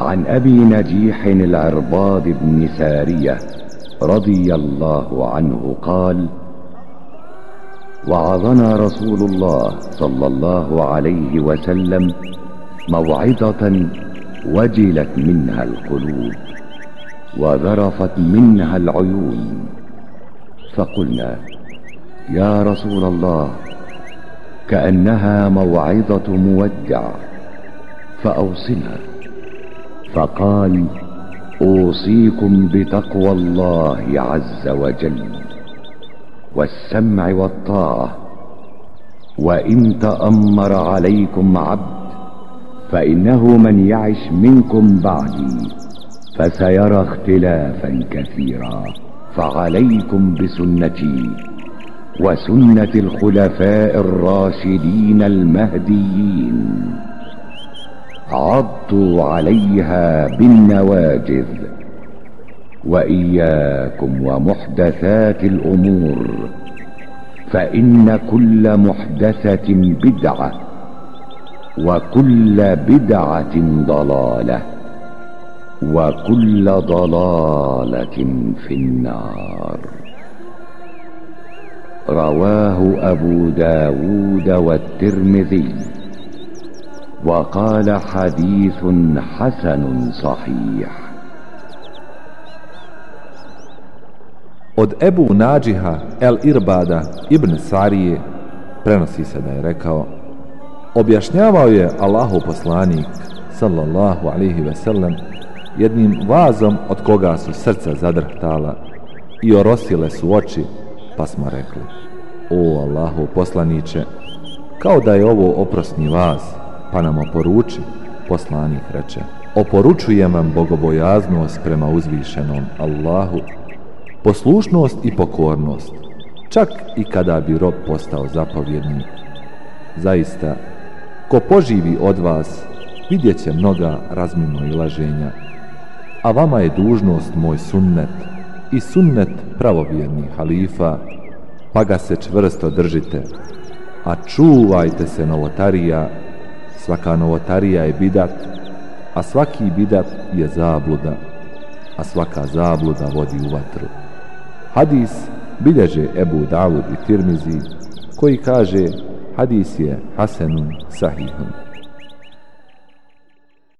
عن أبي نجيح العرباض بن سارية رضي الله عنه قال وعظنا رسول الله صلى الله عليه وسلم موعظة وجلت منها القلوب وذرفت منها العيون. فقلنا يا رسول الله كأنها موعظة مودع فأوصنا. فقال أوصيكم بتقوى الله عز وجل والسمع والطاعة. وإن تأمر عليكم عبد فإنه من يعش منكم بعدي فسيرى اختلافا كثيرا. فعليكم بسنتي وسنة الخلفاء الراشدين المهديين. عضوا عليها بالنواجذ وإياكم ومحدثات الأمور فإن كل محدثة بدعة وكل بدعة ضلالة وكل ضلالة في النار. رواه أبو داود والترمذي. وقال حديث حسن صحيح Od Ebu Nađiha El Irbada ibn Sarije prenosi se da je rekao Objašnjavao je Allahu poslanik sallallahu alihi veselem jednim vazom od koga su srca zadrhtala i orosile su oči pa smo rekli O Allahu poslaniće kao da je ovo oprosni vaz pa nam oporuči, poslanik reče, oporučujem vam bogobojaznost prema uzvišenom Allahu, poslušnost i pokornost, čak i kada bi rob postao zapovjednik. Zaista, ko poživi od vas, vidjet će mnoga razmimo i laženja, a vama je dužnost moj sunnet i sunnet pravovjernih halifa, pa ga se čvrsto držite, a čuvajte se novotarija Svaka novotarija je bidat, a svaki bidat je zabluda, a svaka zabluda vodi u vatru. Hadis bilježe Ebu Davud i Tirmizi, koji kaže hadis je Hasanun Sahihun.